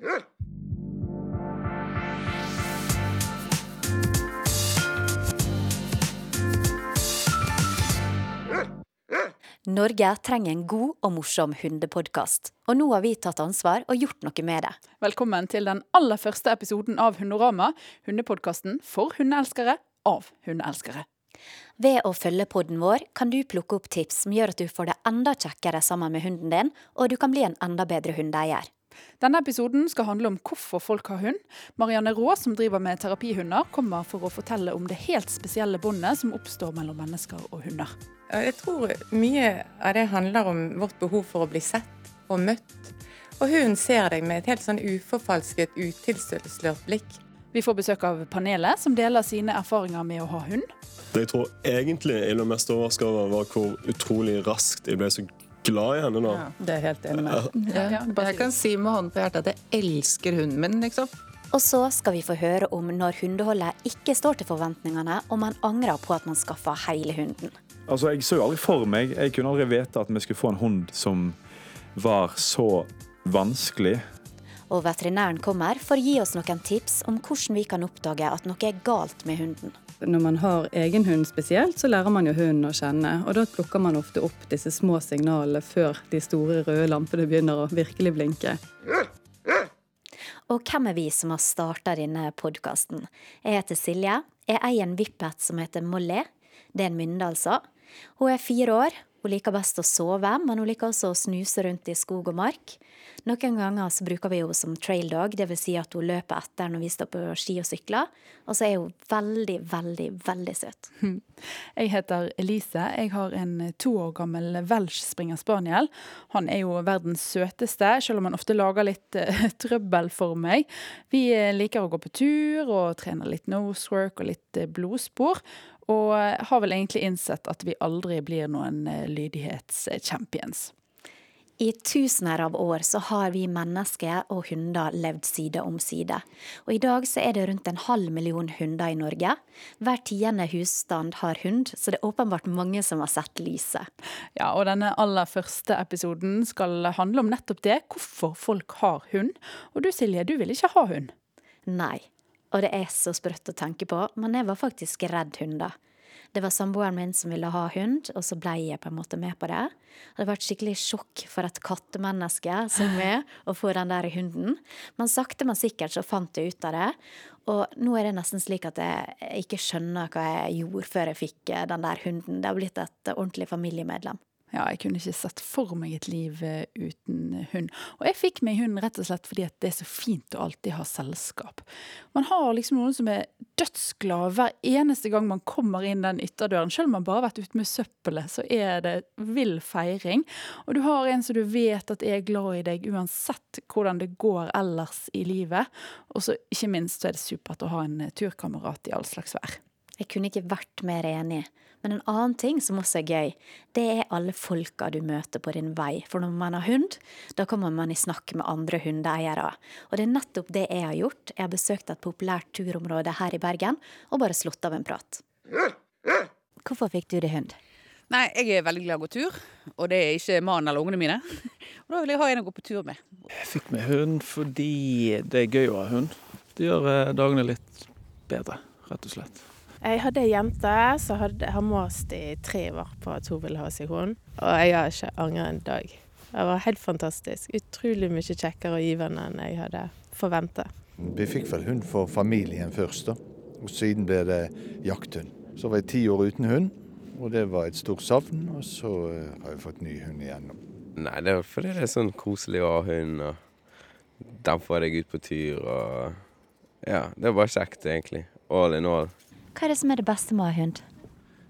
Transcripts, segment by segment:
Norge trenger en god og morsom hundepodkast, og nå har vi tatt ansvar og gjort noe med det. Velkommen til den aller første episoden av Hundorama, hundepodkasten for hundeelskere av hundeelskere. Ved å følge podden vår kan du plukke opp tips som gjør at du får det enda kjekkere sammen med hunden din, og du kan bli en enda bedre hundeeier. Denne episoden skal handle om hvorfor folk har hund. Marianne Raa, som driver med terapihunder, kommer for å fortelle om det helt spesielle båndet som oppstår mellom mennesker og hunder. Jeg tror mye av det handler om vårt behov for å bli sett og møtt. Og hunden ser deg med et helt sånn uforfalsket, utilslørt blikk. Vi får besøk av panelet, som deler sine erfaringer med å ha hund. Det jeg tror egentlig jeg ble mest overraska over, var hvor utrolig raskt jeg ble så glad i henne nå. Ja, det er helt enig med. Ja, ja, jeg kan si med hånden på hjertet at jeg elsker hunden min, liksom. Og så skal vi få høre om når hundeholdet ikke står til forventningene, og man angrer på at man skaffa hele hunden. Altså, Jeg så jo aldri for meg Jeg kunne aldri vite at vi skulle få en hund som var så vanskelig. Og veterinæren kommer for å gi oss noen tips om hvordan vi kan oppdage at noe er galt med hunden. Når man har egen hund spesielt, så lærer man jo hunden å kjenne. Og da plukker man ofte opp disse små signalene før de store røde lampene begynner å virkelig blinke. Og hvem er vi som har starta denne podkasten? Jeg heter Silje. Jeg eier en vippet som heter Molly. Det er en mynde, altså. Hun er fire år. Hun liker best å sove, men hun liker også å snuse rundt i skog og mark. Noen ganger så bruker vi henne som trail dog, dvs. Si at hun løper etter når vi står på ski og sykler. Og så er hun veldig, veldig, veldig søt. Jeg heter Elise. Jeg har en to år gammel welsh springer spaniel. Han er jo verdens søteste, selv om han ofte lager litt uh, trøbbel for meg. Vi eh, liker å gå på tur og trener litt nosework og litt uh, blodspor. Og har vel egentlig innsett at vi aldri blir noen lydighetschampions. I tusener av år så har vi mennesker og hunder levd side om side. Og i dag så er det rundt en halv million hunder i Norge. Hver tiende husstand har hund, så det er åpenbart mange som har sett lyset. Ja, og denne aller første episoden skal handle om nettopp det, hvorfor folk har hund. Og du Silje, du vil ikke ha hund? Nei. Og det er så sprøtt å tenke på, men jeg var faktisk redd hunder. Det var samboeren min som ville ha hund, og så ble jeg på en måte med på det. Det var et skikkelig sjokk for et kattemenneske som meg å få den der hunden. Men sakte, men sikkert så fant jeg ut av det. Og nå er det nesten slik at jeg ikke skjønner hva jeg gjorde før jeg fikk den der hunden. Det har blitt et ordentlig familiemedlem. Ja, jeg kunne ikke sett for meg et liv eh, uten hund. Og jeg fikk meg hund rett og slett fordi det er så fint å alltid ha selskap. Man har liksom noen som er dødsglad hver eneste gang man kommer inn den ytterdøren. Selv om man bare har vært ute med søppelet, så er det vill feiring. Og du har en som du vet at er glad i deg uansett hvordan det går ellers i livet. Og så ikke minst så er det supert å ha en turkamerat i all slags vær. Jeg kunne ikke vært mer enig. Men en annen ting som også er gøy, det er alle folka du møter på din vei. For når man har hund, da kommer man i snakk med andre hundeeiere. Og det er nettopp det jeg har gjort. Jeg har besøkt et populært turområde her i Bergen og bare slått av en prat. Hvorfor fikk du deg hund? Nei, jeg er veldig glad i å gå tur, og det er ikke mannen eller ungene mine. Og da vil jeg ha en å gå på tur med. Jeg fikk meg hund fordi det er gøy å ha hund. Det gjør eh, dagene litt bedre, rett og slett. Jeg hadde ei jente som har mast i tre år på at hun ville ha seg hund. Og jeg har ikke angret en dag. Det var helt fantastisk. Utrolig mye kjekkere og givende enn jeg hadde forventet. Vi fikk vel hund for familien først, da. Og siden ble det jakthund. Så var jeg ti år uten hund, og det var et stort savn. Og så eh, har jeg fått ny hund igjen. Nei, det er fordi det er sånn koselig å ha hund, og den får deg ut på tur, og ja, det er bare kjekt, egentlig. All in all. Hva er det som er det beste med å ha hund?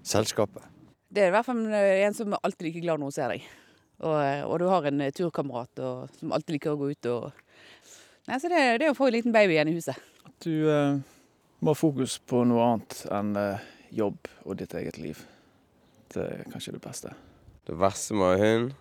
Selskapet. Det er i hvert fall en som er alltid like glad når hun ser deg. Og, og du har en turkamerat og, som alltid liker å gå ut og Nei, så det, det er å få en liten baby igjen i huset. At du eh, må ha fokus på noe annet enn eh, jobb og ditt eget liv. Det er kanskje det beste. Det verste med å ha hund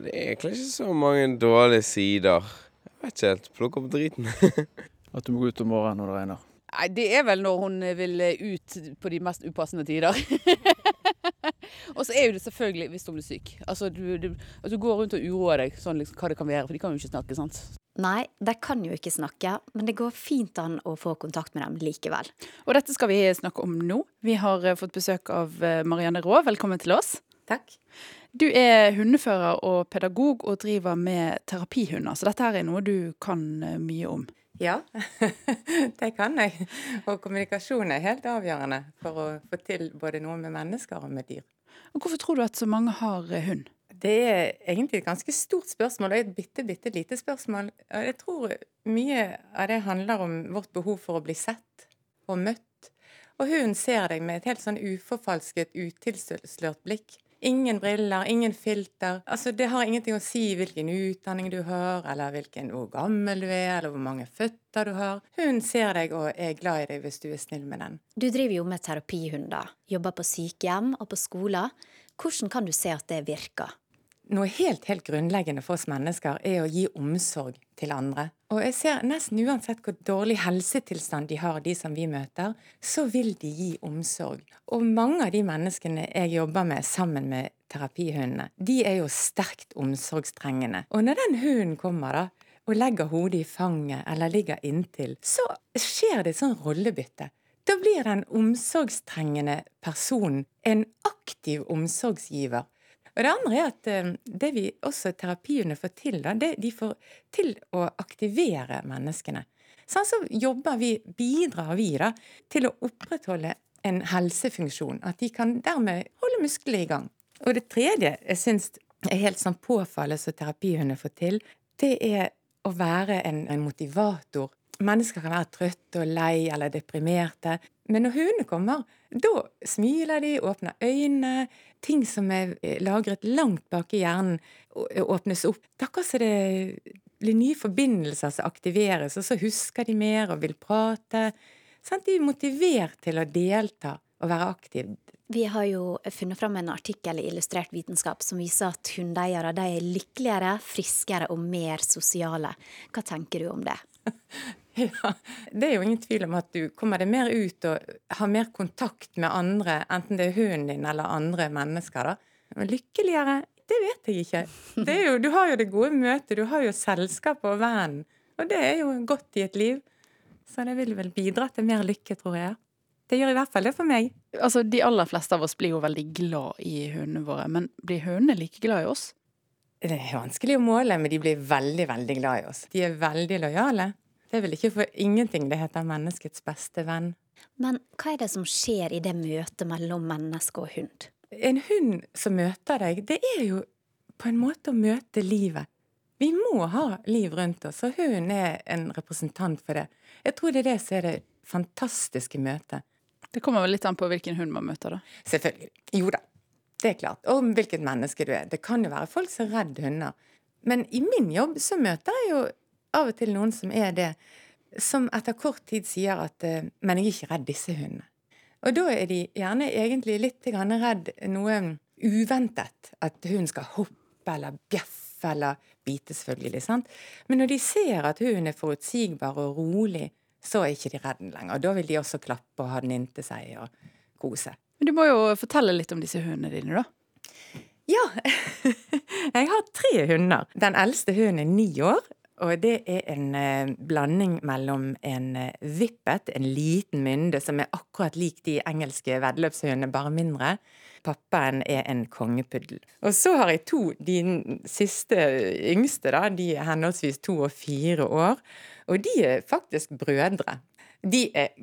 Det er egentlig ikke så mange dårlige sider. Jeg vet ikke helt. Plukke opp driten. At du må gå ut om morgenen når det regner. Nei, Det er vel når hun vil ut på de mest upassende tider. og så er jo det selvfølgelig hvis hun blir syk. Altså, du, du, altså, du går rundt og uroer deg sånn liksom, hva det kan være, for de kan jo ikke snakke. sant? Nei, de kan jo ikke snakke, men det går fint an å få kontakt med dem likevel. Og dette skal vi snakke om nå. Vi har eh, fått besøk av eh, Marianne Raa. Velkommen til oss. Takk. Du er hundefører og pedagog og driver med terapihunder, så dette her er noe du kan eh, mye om. Ja, det kan jeg. Og kommunikasjon er helt avgjørende for å få til både noe med mennesker og med dyr. Og Hvorfor tror du at så mange har eh, hund? Det er egentlig et ganske stort spørsmål, og et bitte, bitte lite spørsmål. Jeg tror mye av det handler om vårt behov for å bli sett og møtt. Og hunden ser deg med et helt sånn uforfalsket, utilslørt blikk. Ingen briller, ingen filter. Altså, Det har ingenting å si hvilken utdanning du har, eller hvilken, hvor gammel du er, eller hvor mange føtter du har. Hun ser deg og er glad i deg hvis du er snill med den. Du driver jo med terapihunder, jobber på sykehjem og på skoler. Hvordan kan du se at det virker? Noe helt, helt grunnleggende for oss mennesker er å gi omsorg til andre. Og jeg ser nesten uansett hvor dårlig helsetilstand de har, de som vi møter, så vil de gi omsorg. Og mange av de menneskene jeg jobber med sammen med terapihundene, de er jo sterkt omsorgstrengende. Og når den hunden kommer, da, og legger hodet i fanget eller ligger inntil, så skjer det et sånn rollebytte. Da blir den omsorgstrengende personen en aktiv omsorgsgiver. Og det andre er at eh, det vi også terapiene får til, da, det de får til å aktivere menneskene. Sånn så jobber vi, bidrar vi da, til å opprettholde en helsefunksjon. At de kan dermed holde musklene i gang. Og det tredje jeg syns er helt sånn påfallende som terapihunder får til, det er å være en, en motivator Mennesker kan være trøtte og lei eller deprimerte. Men når hundene kommer, da smiler de, åpner øynene. Ting som er eh, lagret langt bak i hjernen, eh, åpnes opp. Det er det blir nye forbindelser som aktiveres, og så husker de mer og vil prate. Sånn, de er motivert til å delta og være aktiv. Vi har jo funnet fram en artikkel i Illustrert vitenskap som viser at hundeeiere er lykkeligere, friskere og mer sosiale. Hva tenker du om det? Ja, Det er jo ingen tvil om at du kommer deg mer ut og har mer kontakt med andre, enten det er hunden din eller andre mennesker. da. Men lykkeligere? Det vet jeg ikke. Jo, du har jo det gode møtet, du har jo selskapet og vennen. Og det er jo godt i et liv. Så det vil vel bidra til mer lykke, tror jeg. Det gjør i hvert fall det for meg. Altså, De aller fleste av oss blir jo veldig glad i hundene våre, men blir hundene like glad i oss? Det er vanskelig å måle, men de blir veldig, veldig glad i oss. De er veldig lojale. Det er vel ikke for ingenting det heter menneskets beste venn. Men hva er det som skjer i det møtet mellom menneske og hund? En hund som møter deg, det er jo på en måte å møte livet. Vi må ha liv rundt oss, og hunden er en representant for det. Jeg tror det er det som er det fantastiske møtet. Det kommer vel litt an på hvilken hund man møter, da? Selvfølgelig. Jo da. Det er klart. Og hvilket menneske du er. Det kan jo være folk som er redd hunder. Men i min jobb så møter jeg jo av og til noen som er det, som etter kort tid sier at eh, 'men jeg er ikke redd disse hundene'. Og da er de gjerne egentlig litt redd noe uventet. At hunden skal hoppe eller bjeffe eller bite, selvfølgelig. sant? Men når de ser at hunden er forutsigbar og rolig, så er ikke de redd den lenger. Og da vil de også klappe og ha den inntil seg og kose. Men du må jo fortelle litt om disse hundene dine, da. Ja. jeg har tre hunder. Den eldste hunden er ni år, og det er en eh, blanding mellom en eh, vippet, en liten mynde, som er akkurat lik de engelske veddeløpshundene, bare mindre. Pappaen er en kongepuddel. Og så har jeg to, de siste yngste, da, de er henholdsvis to og fire år. Og de er faktisk brødre. De er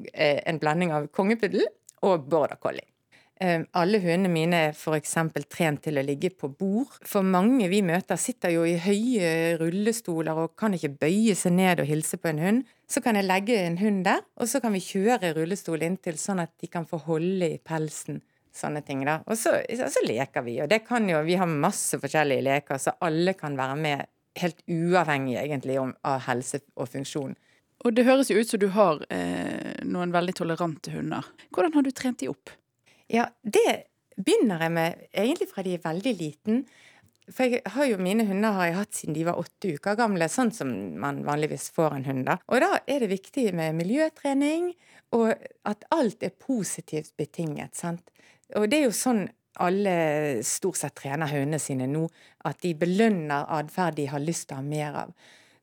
en blanding av kongepuddel og border collie. Ehm, alle hundene mine er f.eks. trent til å ligge på bord. For mange vi møter sitter jo i høye rullestoler og kan ikke bøye seg ned og hilse på en hund. Så kan jeg legge en hund der, og så kan vi kjøre rullestol inntil, sånn at de kan få holde i pelsen. Sånne ting da. Og så, så leker vi, og det kan jo Vi har masse forskjellige leker, så alle kan være med helt uavhengig egentlig av helse og funksjon. Og det høres jo ut som du har eh, noen veldig tolerante hunder. Hvordan har du trent de opp? Ja, det begynner jeg med egentlig fra de er veldig liten. For jeg har jo mine hunder har jeg hatt siden de var åtte uker gamle, sånn som man vanligvis får en hund. da. Og da er det viktig med miljøtrening, og at alt er positivt betinget. sant? Og det er jo sånn alle stort sett trener hundene sine nå, at de belønner atferd de har lyst til å ha mer av.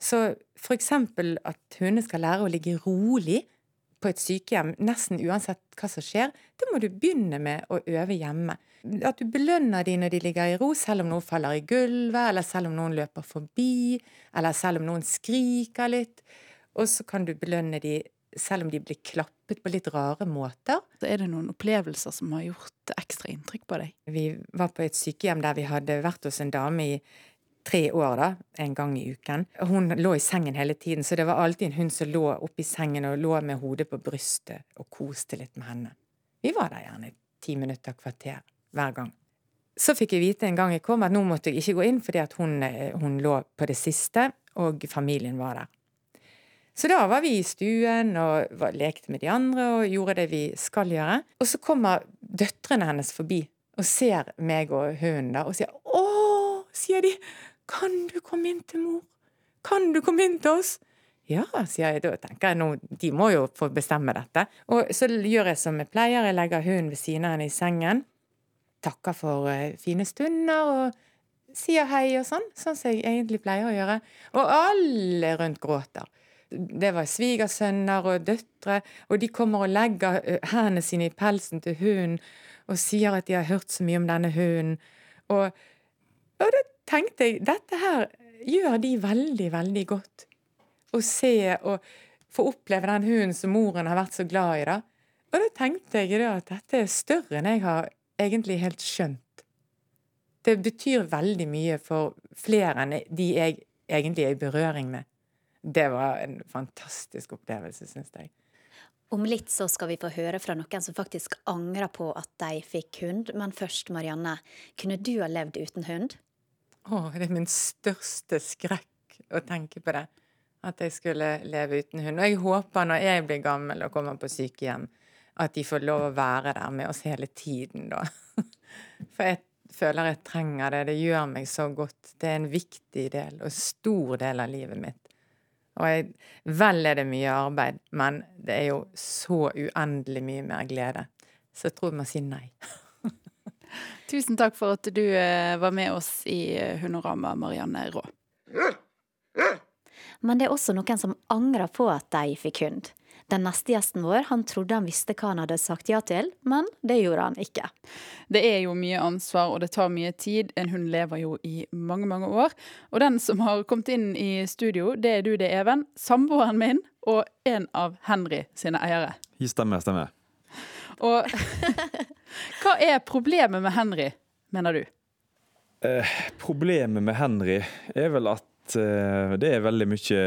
Så eksempel at hundene skal lære å ligge rolig på et sykehjem, nesten uansett hva som skjer, det må du begynne med å øve hjemme. At du belønner de når de ligger i ro, selv om noen faller i gulvet, eller selv om noen løper forbi, eller selv om noen skriker litt. Og så kan du belønne de selv om de blir klappet på litt rare måter. Så er det noen opplevelser som har gjort ekstra inntrykk på deg? Vi var på et sykehjem der vi hadde vært hos en dame i tre år, da, en gang i uken. Hun lå i sengen hele tiden, så det var alltid en hund som lå oppi sengen og lå med hodet på brystet og koste litt med henne. Vi var der gjerne ti minutter, kvarter hver gang. Så fikk jeg vite en gang jeg kom at nå måtte jeg ikke gå inn fordi at hun, hun lå på det siste, og familien var der. Så da var vi i stuen og lekte med de andre og gjorde det vi skal gjøre. Og så kommer døtrene hennes forbi og ser meg og hunden da, og sier 'Å', sier de, 'kan du komme inn til mor? Kan du komme inn til oss?' Ja, sier jeg. Da tenker jeg nå, de må jo få bestemme dette. Og så gjør jeg som jeg pleier. Jeg legger hunden ved siden av henne i sengen. Takker for uh, fine stunder og sier hei og sånn. Sånn som jeg egentlig pleier å gjøre. Og alle rundt gråter det var svigersønner og døtre, og de kommer og legger hendene sine i pelsen til hunden og sier at de har hørt så mye om denne hunden. Og, og da tenkte jeg dette her gjør de veldig, veldig godt. Å se og få oppleve den hunden som moren har vært så glad i. da. Og da tenkte jeg da at dette er større enn jeg har egentlig helt skjønt. Det betyr veldig mye for flere enn de jeg egentlig er i berøring med det var en fantastisk opplevelse, syns jeg. Om litt så skal vi få høre fra noen som faktisk angrer på at de fikk hund. Men først, Marianne, kunne du ha levd uten hund? Å, det er min største skrekk å tenke på det. At jeg skulle leve uten hund. Og jeg håper når jeg blir gammel og kommer på sykehjem, at de får lov å være der med oss hele tiden, da. For jeg føler jeg trenger det. Det gjør meg så godt. Det er en viktig del og stor del av livet mitt. Og jeg, vel er det mye arbeid, men det er jo så uendelig mye mer glede. Så jeg tror vi må si nei. Tusen takk for at du eh, var med oss i Hundorama, Marianne Rå. Men det er også noen som angrer på at de fikk hund. Den neste gjesten vår han trodde han visste hva han hadde sagt ja til, men det gjorde han ikke. Det er jo mye ansvar, og det tar mye tid. En hund lever jo i mange, mange år. Og den som har kommet inn i studio, det er du det, Even. Samboeren min og en av Henry sine eiere. Stemmer, stemmer. Og hva er problemet med Henry, mener du? Eh, problemet med Henry er vel at Eh, det er veldig mye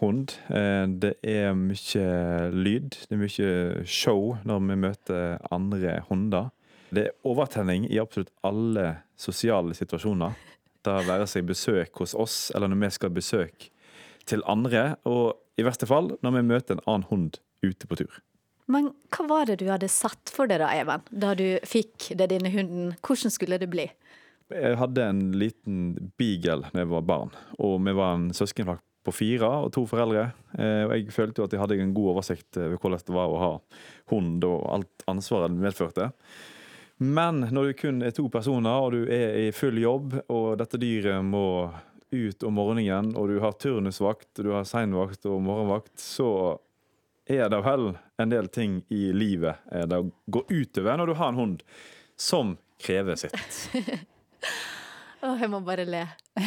hund. Eh, det er mye lyd. Det er mye show når vi møter andre hunder. Det er overtenning i absolutt alle sosiale situasjoner. Det være seg besøk hos oss, eller når vi skal besøke til andre. Og i verste fall når vi møter en annen hund ute på tur. Men hva var det du hadde satt for deg da, Even, da du fikk det denne hunden? Hvordan skulle det bli? Jeg hadde en liten beagle da jeg var barn, og vi var en søskenflokk på fire og to foreldre. Eh, og jeg følte jo at jeg hadde en god oversikt over hvordan det var å ha hund og alt ansvaret den medførte. Men når du kun er to personer, og du er i full jobb, og dette dyret må ut om morgenen, og du har turnusvakt, du har seinvakt og morgenvakt, så er det vel en del ting i livet eh, det går utover når du har en hund som krever sitt. Å, jeg må bare le.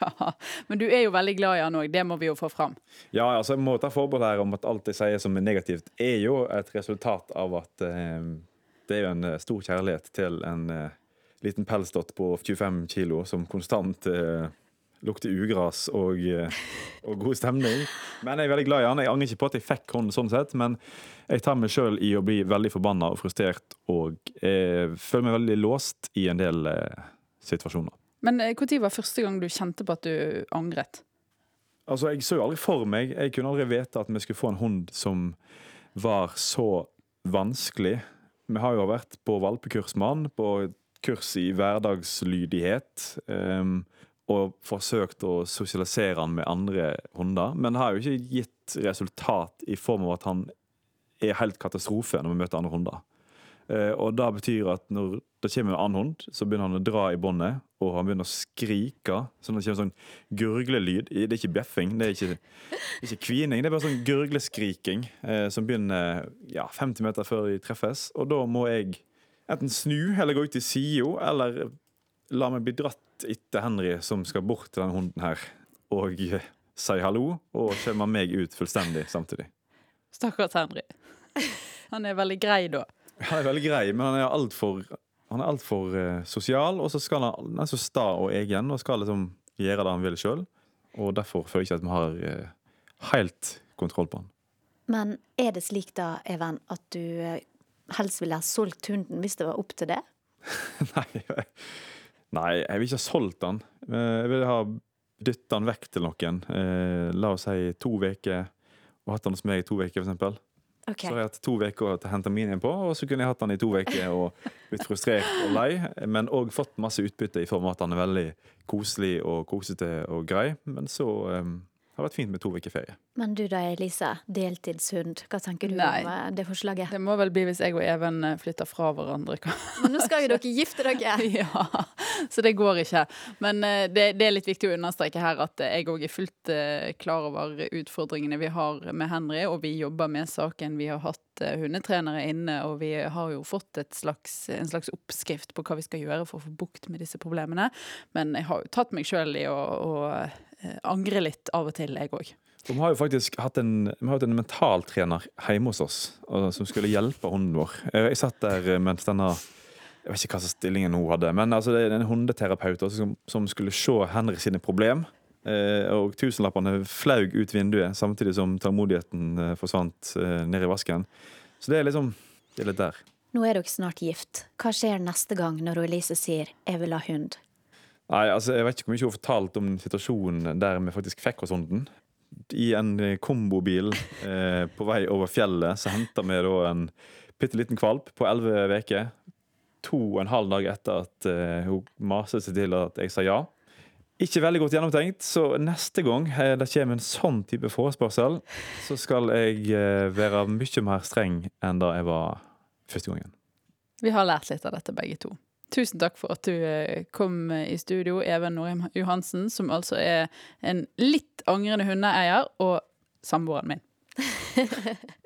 ja, men du er jo veldig glad i han òg, det må vi jo få fram. Ja, altså jeg må ta forbehold her om at alt jeg sier som er negativt, er jo et resultat av at eh, det er jo en eh, stor kjærlighet til en eh, liten pelsdott på 25 kilo som konstant eh, lukter ugras og, eh, og, god stemning. Men jeg er veldig glad i han. Jeg angrer ikke på at jeg fikk hånden sånn sett, men jeg tar meg sjøl i å bli veldig forbanna og frustrert, og føler meg veldig låst i en del eh, situasjoner. Men når eh, var første gang du kjente på at du angret? Altså, Jeg så jo aldri for meg Jeg kunne aldri vite at vi skulle få en hund som var så vanskelig. Vi har jo vært på valpekurs med han, på kurs i hverdagslydighet. Um, og forsøkt å sosialisere han med andre hunder, men det har jo ikke gitt resultat i form av at han er helt katastrofe når vi møter andre hunder. Eh, og det betyr at når det kommer en annen hund, så begynner han å dra i båndet, og han begynner å skrike. Sånn at det kommer sånn gurglelyd. Det er ikke bjeffing, det er ikke, ikke kvining. Det er bare sånn gurgleskriking eh, som begynner ja, 50 meter før de treffes. Og da må jeg enten snu eller gå ut i sida, eller la meg bli dratt etter Henry, som skal bort til denne hunden her, og eh, si hallo, og skjemmer meg ut fullstendig samtidig. Stakkars Henry. Han er veldig grei da. Han er veldig grei, men han er altfor han er altfor uh, sosial, og så skal han, han er så sta og egen og skal liksom gjøre det han vil sjøl. Og derfor føler jeg ikke at vi har uh, helt kontroll på han. Men er det slik da, Even, at du helst ville ha solgt hunden hvis det var opp til det? Nei, nei, jeg vil ikke ha solgt den. Jeg vil ha dytta den vekk til noen. Eh, la oss si to uker, og hatt den hos meg i to uker, for eksempel. Så har jeg hatt to uker å hente min inn på, og så kunne jeg hatt den i to uker og blitt frustrert og lei, men òg fått masse utbytte i form av at han er veldig koselig og kosete og grei. Men så um, har vært fint med to uker ferie. Men du da, Elise. Deltidshund. Hva tenker du Nei. om eh, det forslaget? Det må vel bli hvis jeg og Even eh, flytter fra hverandre. Men nå skal jo dere gifte dere! ja, så det går ikke. Men eh, det, det er litt viktig å understreke her at jeg òg er fullt klar over utfordringene vi har med Henry, og vi jobber med saken. Vi har hatt hundetrenere inne, og vi har jo fått et slags, en slags oppskrift på hva vi skal gjøre for å få bukt med disse problemene. Men jeg har jo tatt meg sjøl i å, eh, angre litt av og til, jeg òg. Vi har jo faktisk hatt en, vi har hatt en mentaltrener hjemme hos oss som skulle hjelpe hunden vår. Eh, Jeg satt der mens denne Jeg vet ikke hva slags stillingen hun hadde, men altså, det er en hundeterapeut også, som, som skulle se Henry sine problem. Eh, og tusenlappene flaug ut vinduet samtidig som tålmodigheten eh, forsvant eh, ned i vasken. Så det er liksom Det er litt der. Nå er dere snart gift. Hva skjer neste gang når Elise sier 'jeg vil ha hund'? Nei, altså Jeg vet ikke hvor mye hun har fortalt om situasjonen der vi faktisk fikk oss hunden. I en eh, kombobil eh, på vei over fjellet så henta vi da en bitte liten valp på elleve uker. To og en halv dag etter at eh, hun maste seg til at jeg sa ja. Ikke veldig godt gjennomtenkt, så neste gang eh, det kommer en sånn type forespørsel, så skal jeg eh, være mye mer streng enn da jeg var første gangen. Vi har lært litt av dette, begge to. Tusen takk for at du eh, kom i studio, Even Norheim Johansen, som altså er en litt angrende hundeeier, og samboeren min.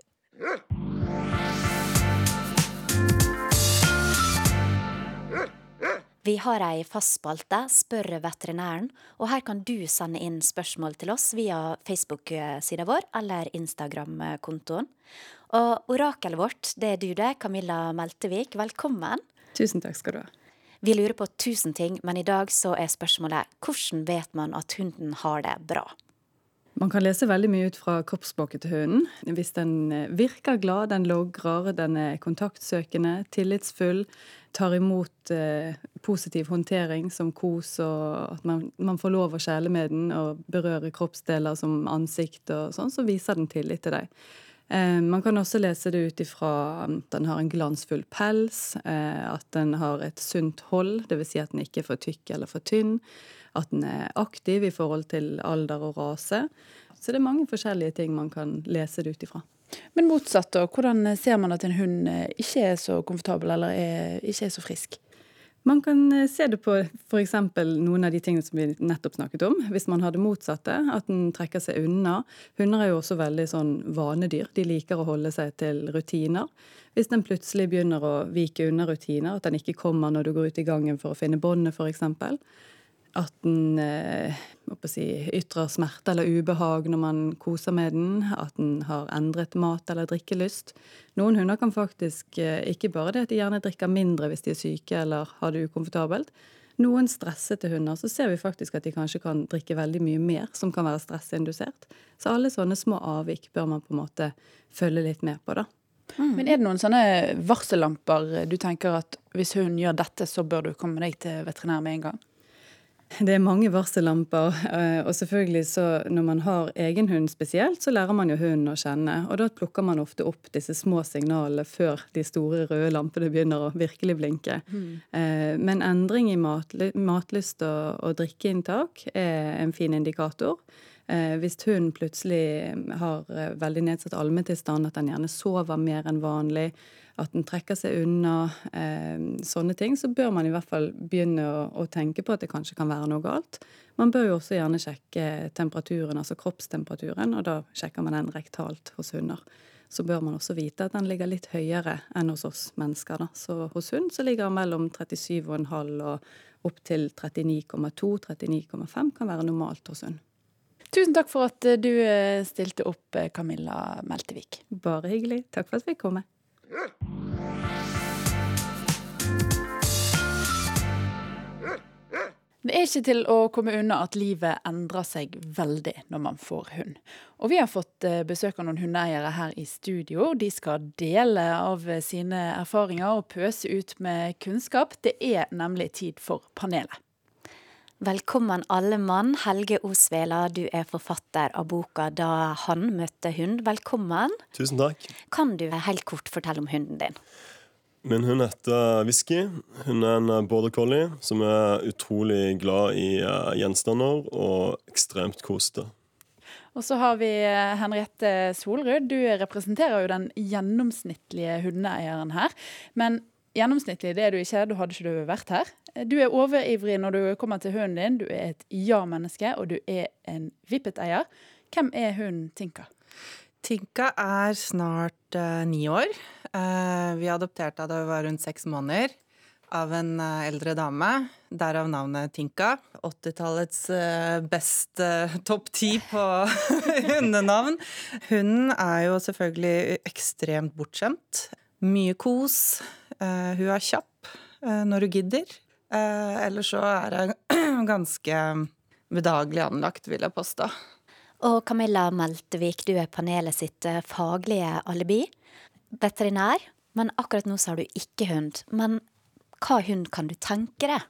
Vi har ei fast spalte, Spør veterinæren, og her kan du sende inn spørsmål til oss via Facebook-sida vår eller Instagram-kontoen. Og orakelet vårt, det er du det, Camilla Meltevik. Velkommen. Tusen takk skal du ha. Vi lurer på tusen ting, men i dag så er spørsmålet hvordan vet man at hunden har det bra? Man kan lese veldig mye ut fra kroppsspråket til hunden. Hvis den eh, virker glad, den logrer, den er kontaktsøkende, tillitsfull, tar imot eh, positiv håndtering som kos, og at man, man får lov å kjæle med den og berøre kroppsdeler som ansikt og sånn, så viser den tillit til deg. Eh, man kan også lese det ut ifra at den har en glansfull pels, eh, at den har et sunt hold, dvs. Si at den ikke er for tykk eller for tynn, at den er aktiv i forhold til alder og rase. Så det er mange forskjellige ting man kan lese det ut ifra. Men motsatt, da. Hvordan ser man at en hund eh, ikke er så komfortabel eller er, ikke er så frisk? Man kan eh, se det på f.eks. noen av de tingene som vi nettopp snakket om. Hvis man har det motsatte, at den trekker seg unna. Hunder er jo også veldig sånn vanedyr. De liker å holde seg til rutiner. Hvis den plutselig begynner å vike unna rutiner, at den ikke kommer når du går ut i gangen for å finne båndet f.eks. At den eh, si, ytrer smerte eller ubehag når man koser med den. At den har endret mat- eller drikkelyst. Noen hunder kan faktisk eh, ikke bare det at de gjerne drikker mindre hvis de er syke eller har det ukomfortabelt. Noen stressete hunder så ser vi faktisk at de kanskje kan drikke veldig mye mer, som kan være stressindusert. Så alle sånne små avvik bør man på en måte følge litt med på, da. Men er det noen sånne varsellamper du tenker at hvis hun gjør dette, så bør du komme deg til veterinær med en gang? Det er mange varsellamper, eh, og selvfølgelig så når man har egen hund spesielt, så lærer man jo hunden å kjenne. Og da plukker man ofte opp disse små signalene før de store røde lampene begynner å virkelig blinke. Mm. Men endring i matlyst og drikkeinntak er en fin indikator. Eh, hvis hunden plutselig har eh, veldig nedsatt allmenntilstand, at den gjerne sover mer enn vanlig, at den trekker seg unna, eh, sånne ting, så bør man i hvert fall begynne å, å, tenke på at det kanskje kan være noe galt. Man bør jo også gjerne sjekke temperaturen, altså kroppstemperaturen, og da sjekker man den rektalt hos hunder. Så bør man også vite at den ligger litt høyere enn hos oss mennesker. Da. Så hos hund så ligger den mellom 37,5 og opp til 39,2-39,5 kan være normalt hos hund. Tusen takk for at eh, du eh, stilte opp, eh, Camilla Meltevik. Bare hyggelig. Takk for at vi kom med. Det er ikke til å komme unna at livet endrer seg veldig når man får hund. Og vi har fått besøk av noen hundeeiere her i studio. De skal dele av sine erfaringer og pøse ut med kunnskap. Det er nemlig tid for panelet. Velkommen alle mann. Helge Osvela, du er forfatter av boka 'Da han møtte hund'. Velkommen. Tusen takk. Kan du helt kort fortelle om hunden din? Min hund heter Whisky. Hun er en border collie som er utrolig glad i eh, gjenstander og ekstremt kosete. Og så har vi eh, Henriette Solrud. Du representerer jo den gjennomsnittlige hundeeieren her. Men gjennomsnittlig det er du ikke, da hadde ikke du vært her. Du er overivrig når du kommer til hunden din, du er et ja-menneske, og du er en vippet-eier. Hvem er hunden Tinka? Tinka er snart uh, ni år. Uh, vi adopterte da hun var rundt seks måneder av en uh, eldre dame. Derav navnet Tinka. 80-tallets best topp ti på hundenavn. Hunden er jo selvfølgelig ekstremt bortskjemt. Mye kos. Hun er kjapp når hun gidder. Eh, ellers så er hun ganske bedagelig anlagt, vil jeg påstå. Og Camilla Meltevik, du er panelet sitt eh, faglige alibi. Veterinær, men akkurat nå så har du ikke hund. Men hva hund kan du tenke deg?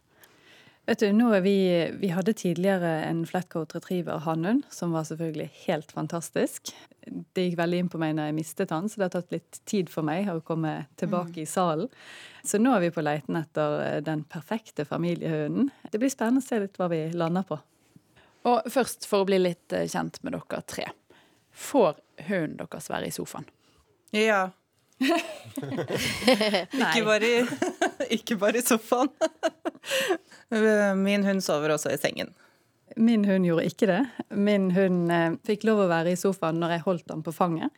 Vet du, nå er vi, vi hadde tidligere en flatcoat retriever hannhund, som var selvfølgelig helt fantastisk. Det gikk veldig inn på meg når jeg mistet han, så det har tatt litt tid for meg å komme tilbake mm. i salen. Så nå er vi på leiten etter eh, den perfekte familiehunden. Det blir spennende å se litt hva vi lander på. Og først, for å bli litt eh, kjent med dere tre. Får hunden deres være i sofaen? Ja. ikke, bare i, ikke bare i sofaen. Min hund sover også i sengen. Min hund gjorde ikke det. Min hund eh, fikk lov å være i sofaen når jeg holdt han på fanget.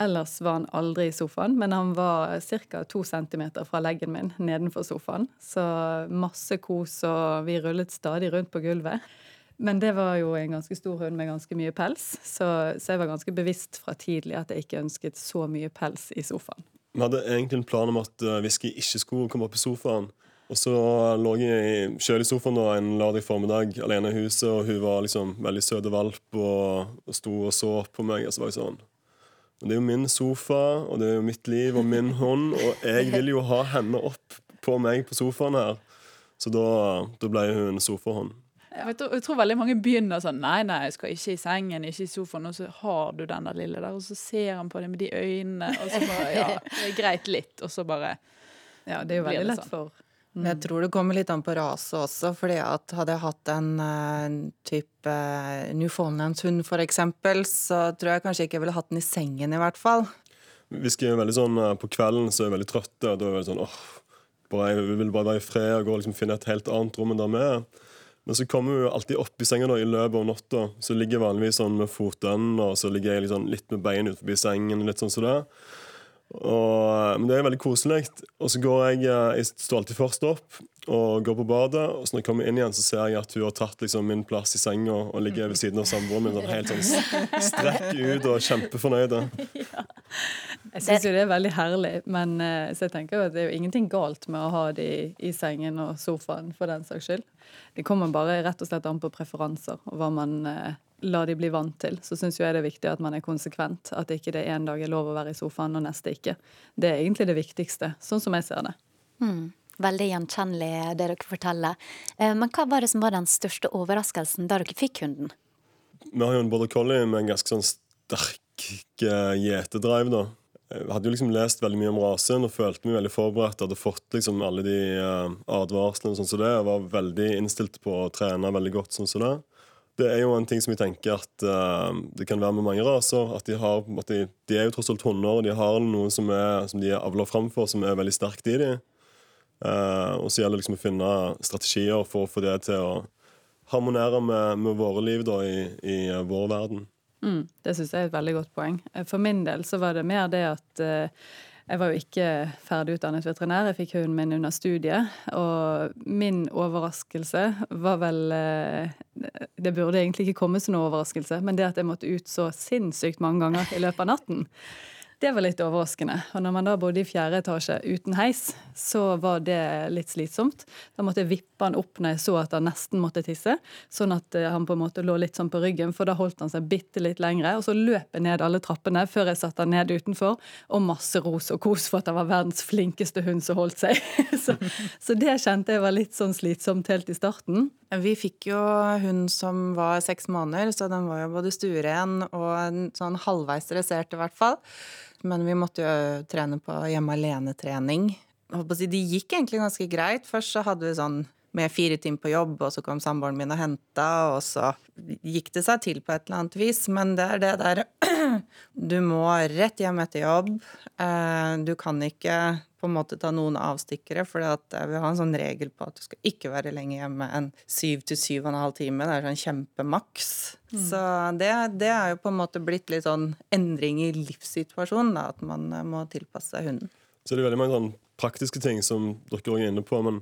Ellers var han aldri i sofaen, men han var ca. to centimeter fra leggen min nedenfor sofaen. Så masse kos, og vi rullet stadig rundt på gulvet. Men det var jo en ganske stor hund med ganske mye pels, så, så jeg var ganske bevisst fra tidlig at jeg ikke ønsket så mye pels i sofaen. Vi hadde egentlig en plan om at hvis Whisky ikke skulle komme opp i sofaen. Og så lå jeg sjøl i sofaen da, en lørdag formiddag alene i huset, og hun var liksom veldig søt og valp og, og sto og så på meg. Og så var jeg sånn Det er jo min sofa, og det er jo mitt liv og min hånd, og jeg vil jo ha henne opp på meg på sofaen her. Så da, da ble hun sofahånd. Jeg tror, jeg tror, veldig mange begynner sånn Nei, nei, jeg skal ikke i sengen, ikke i sofaen. Og så har du den der lille der, og så ser han på deg med de øynene, og så bare Ja, det er greit litt, og så bare Ja, det er jo veldig lett sånn. for Mm. Jeg tror det kommer litt an på raset også. fordi at Hadde jeg hatt en uh, type uh, Newfoundlandshund f.eks., så tror jeg kanskje ikke jeg ville hatt den i sengen, i hvert fall. Hvis jeg er veldig sånn uh, På kvelden så er jeg veldig trøtt. Da er jeg veldig sånn åh, bare, Jeg vil bare være i fred og gå og liksom finne et helt annet rom enn der vi er. Men så kommer vi jo alltid opp i senga da, i løpet av natta. Så ligger jeg vanligvis sånn med fotenden, og så ligger jeg liksom litt med beina ut forbi sengen. litt sånn som det. Og, men det er veldig koselig. Og så går jeg eh, Jeg står alltid først opp og går på badet. Og så når jeg kommer inn igjen, så ser jeg at hun har tatt liksom, min plass i senga og ligger ved siden av samboeren min. Sånn, helt sånn strekk ut og kjempefornøyd. Ja. Jeg syns jo det er veldig herlig, men uh, så jeg tenker jo at det er jo ingenting galt med å ha de i sengen og sofaen, for den saks skyld. Det kommer bare rett og slett an på preferanser og hva man lar de bli vant til. Så syns jeg det er viktig at man er konsekvent. At ikke det en dag er lov å være i sofaen, og neste ikke. Det er egentlig det viktigste, sånn som jeg ser det. Mm. Veldig gjenkjennelig det dere forteller. Uh, men hva var det som var den største overraskelsen da dere fikk hunden? Vi har jo en border collie med en ganske sånn sterk gjetedrive, da. Jeg hadde jo liksom lest veldig mye om rasen og følte meg veldig forberedt. Hadde fått liksom alle de advarslene og sånn som det, Jeg var veldig innstilt på å trene veldig godt sånn som det. Det er jo en ting som jeg tenker at uh, det kan være med mange raser. At de har at de, de er jo tross alt hunder, og de har noe som, er, som de er avla fram for, som er veldig sterkt i dem. Uh, og så gjelder det liksom å finne strategier for å få det til å harmonere med, med våre liv da, i, i eh, vår verden. Mm, det syns jeg er et veldig godt poeng. Eh, For min del så var det mer det at eh, jeg var jo ikke ferdig utdannet veterinær, jeg fikk hunden min under studiet. Og min overraskelse var vel eh, Det burde egentlig ikke komme som noen overraskelse, men det at jeg måtte ut så sinnssykt mange ganger i løpet av natten. Det var litt overraskende. Og når man da bodde i fjerde etasje uten heis, så var det litt slitsomt. Da måtte jeg vippe han opp når jeg så at han nesten måtte tisse, sånn at eh, han på en måte lå litt sånn på ryggen, for da holdt han seg bitte litt lengre. Og så løp jeg ned alle trappene før jeg satte han ned utenfor, og masse ros og kos for at han var verdens flinkeste hund som holdt seg. så, så det kjente jeg var litt sånn slitsomt helt i starten. Vi fikk jo hun som var seks måneder, så den var jo både stueren og sånn halvveis dressert i hvert fall. Men vi måtte jo trene på hjemme alene-trening. Det gikk egentlig ganske greit. Først så hadde vi sånn med fire timer på jobb, og så kom samboeren min og henta, og så gikk det seg til på et eller annet vis. Men det er det der Du må rett hjem etter jobb. Eh, Du kan ikke på en måte ta noen avstikkere, for vi har en sånn regel på at du skal ikke være lenger hjemme enn syv til syv og en halv time. Det er sånn kjempemaks. Mm. Så det, det er jo på en måte blitt litt sånn endring i livssituasjonen, da, at man eh, må tilpasse seg hunden. Så det er veldig mange sånn praktiske ting som dere er inne på. Men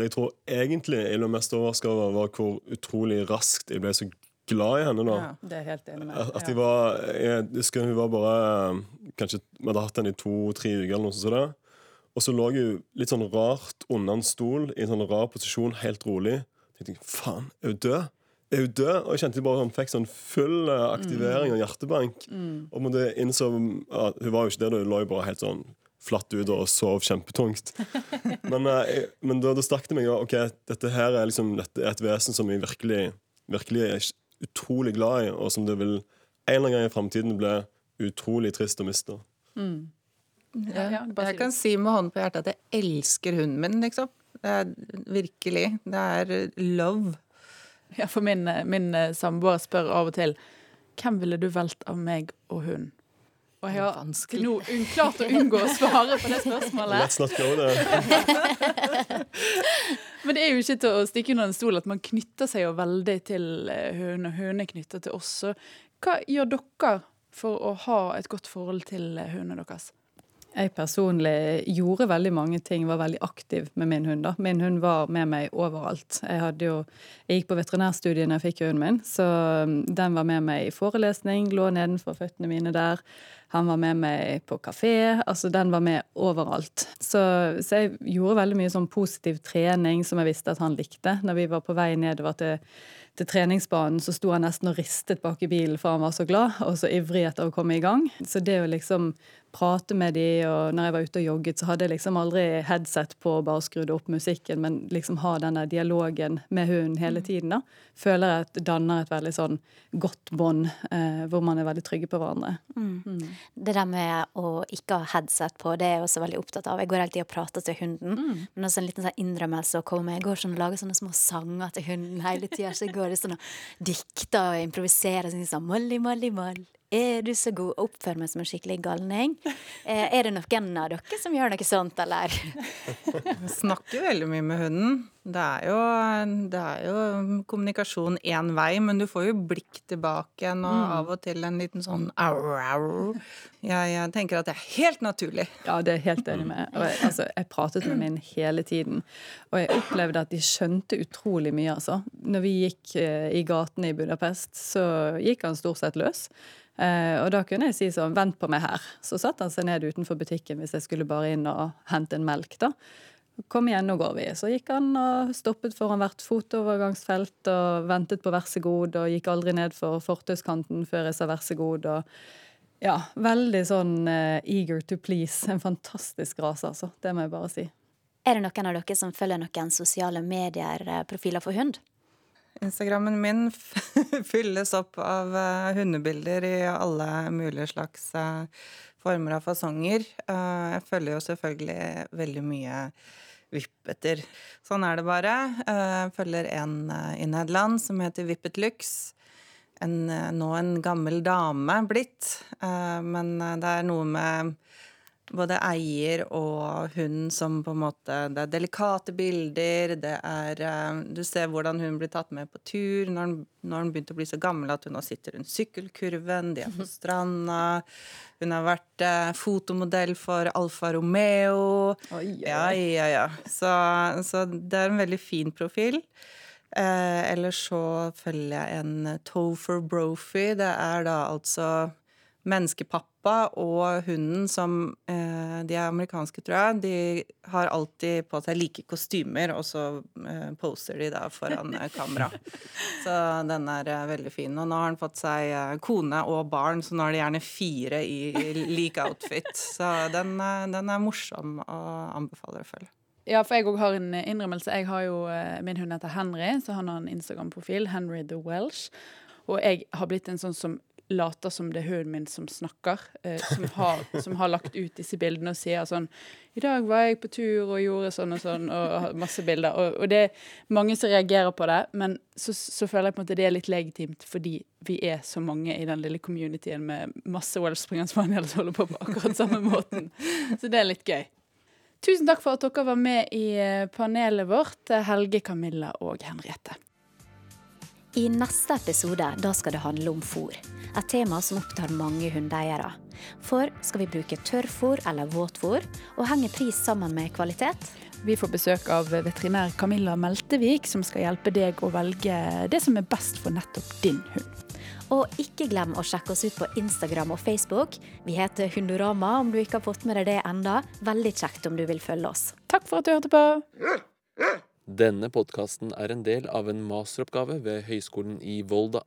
det jeg tror egentlig jeg ble mest overraska over, var hvor utrolig raskt jeg ble så glad i henne. da. Ja, det er jeg helt enig med. At, at de var, jeg husker hun var bare Kanskje vi hadde hatt henne i to-tre uker, eller noe sånt. det. Og så lå hun litt sånn rart under en stol i en sånn rar posisjon, helt rolig. Jeg tenkte faen, er hun død? Er hun død? Og jeg kjente bare sånn, fikk sånn full eh, aktivering av hjertebank. Og måtte innså at Hun var jo ikke det, da. Hun lå jo bare helt sånn flatt ut og sov kjempetungt. Men, eh, jeg, men da, da stakk det meg ok, dette her er liksom Dette er et vesen som jeg virkelig, virkelig er utrolig glad i, og som det vil en eller annen gang i framtiden bli utrolig trist å miste. Ja, ja, jeg kan si med hånden på hjertet at jeg elsker hunden min, liksom. Det er virkelig. Det er love. Ja, for min, min eh, samboer spør av og til hvem ville du valgt av meg og hun? Og jeg har til nå klart å unngå å svare på det spørsmålet. Let's not go there. Men det er jo ikke til å stikke under en stol at man knytter seg jo veldig til høne, hun, og høne knytter til oss. Så hva gjør dere for å ha et godt forhold til hønene deres? Jeg personlig gjorde veldig mange ting, var veldig aktiv med min hund. da. Min hund var med meg overalt. Jeg, jo, jeg gikk på veterinærstudiet da jeg fikk hunden min, så um, den var med meg i forelesning, lå nedenfor føttene mine der. Han var med meg på kafé. altså Den var med overalt. Så, så jeg gjorde veldig mye sånn positiv trening som jeg visste at han likte. Når vi var på vei nedover til til treningsbanen så sto han nesten og ristet bak i bilen, for han var så glad og så ivrig etter å komme i gang. Så det å liksom prate med de, og når jeg var ute og jogget, så hadde jeg liksom aldri headset på og bare skrudde opp musikken, men liksom ha denne dialogen med hunden hele tiden, da, føler jeg at danner et veldig sånn godt bånd, eh, hvor man er veldig trygge på hverandre. Mm. Det der med å ikke ha headset på, det er jeg også veldig opptatt av. Jeg går alltid og prater til hunden. Men også en liten sånn innrømmelse å komme med. Jeg går sånn og lager sånne små sanger til hunden hele tida. Så jeg går sånn og dikter og improviserer sånn, sånn Molly, Molly, Moll. Er du så god? å oppføre meg som en skikkelig galning. Eh, er det noen av dere som gjør noe sånt, eller? Vi snakker veldig mye med hunden. Det er jo, det er jo kommunikasjon én vei, men du får jo blikk tilbake igjen, og Mm. av og til en liten sånn au, au. Jeg, jeg tenker at det er helt naturlig. Ja, det er jeg helt enig med. Og jeg, altså, jeg pratet med min hele tiden. Og jeg opplevde at de skjønte utrolig mye, altså. Når vi gikk eh, i gatene i Budapest, så gikk han stort sett løs. Eh, og da kunne jeg si sånn, vent på meg her. Så satte han seg ned utenfor butikken hvis jeg skulle bare inn og hente en melk, da. Kom igjen, nå går vi. Så gikk han og stoppet foran hvert fotovergangsfelt og ventet på vær så god, og gikk aldri ned for fortauskanten før jeg sa vær så god. og ja, veldig sånn uh, eager to please. En fantastisk rase, altså. Det må jeg bare si. Er det noen av dere som følger noen sosiale medier-profiler for hund? Instagrammen min fylles opp av eh, hundebilder i alle mulige slags eh, former av fasonger. Eh, jeg følger jo selvfølgelig veldig mye vippeter. Sånn er det bare. Jeg følger en i Nederland som heter Vippet Lux. En, nå en gammel dame blitt, men det er noe med både eier og hun som på en måte Det er delikate bilder, det er eh, Du ser hvordan hun blir tatt med på tur når hun, når hun begynte å bli så gammel at hun nå sitter rundt sykkelkurven, de er på stranda. Hun har vært eh, fotomodell for Alfa Romeo. Ja, ja, ja. Så, så det er en veldig fin profil. Eh, ellers så følger jeg en Topher Brophy. Det er da altså menneskepappa og hunden som eh, De er amerikanske, tror jeg. De har alltid på seg like kostymer, og så eh, poser de da foran eh, kamera. Så den er veldig fin. Og nå har han fått seg kone og barn, så nå er det gjerne fire i lik outfit. Så den, den er morsom og anbefaler å følge. Ja, for jeg òg har en innrømmelse. Jeg har jo, Min hund heter Henry, så han har en Instagram-profil. Henry the Welsh. Og jeg har blitt en sånn som later som det er hunden min som snakker. Eh, som, har, som har lagt ut disse bildene og sier sånn 'I dag var jeg på tur og gjorde sånn og sånn', og masse bilder. Og, og det er mange som reagerer på det, men så, så føler jeg på en måte det er litt legitimt fordi vi er så mange i den lille communityen med masse Wellspring Springer Spaniel som holder på på akkurat samme måten. Så det er litt gøy. Tusen takk for at dere var med i eh, panelet vårt, Helge, Camilla og Henriette. I neste episode da skal det handle om fôr. Et tema som opptar mange hundeeiere. For skal vi bruke tørrfôr eller våtfôr, og henger pris sammen med kvalitet? Vi får besøk av veterinær Camilla Meltevik, som skal hjelpe deg å velge det som er best for nettopp din hund. Og ikke glem å sjekke oss ut på Instagram og Facebook. Vi heter Hundorama, om du ikke har fått med deg det enda. Veldig kjekt om du vil følge oss. Takk for at du hørte på. Denne podkasten er en del av en masteroppgave ved Høgskolen i Volda.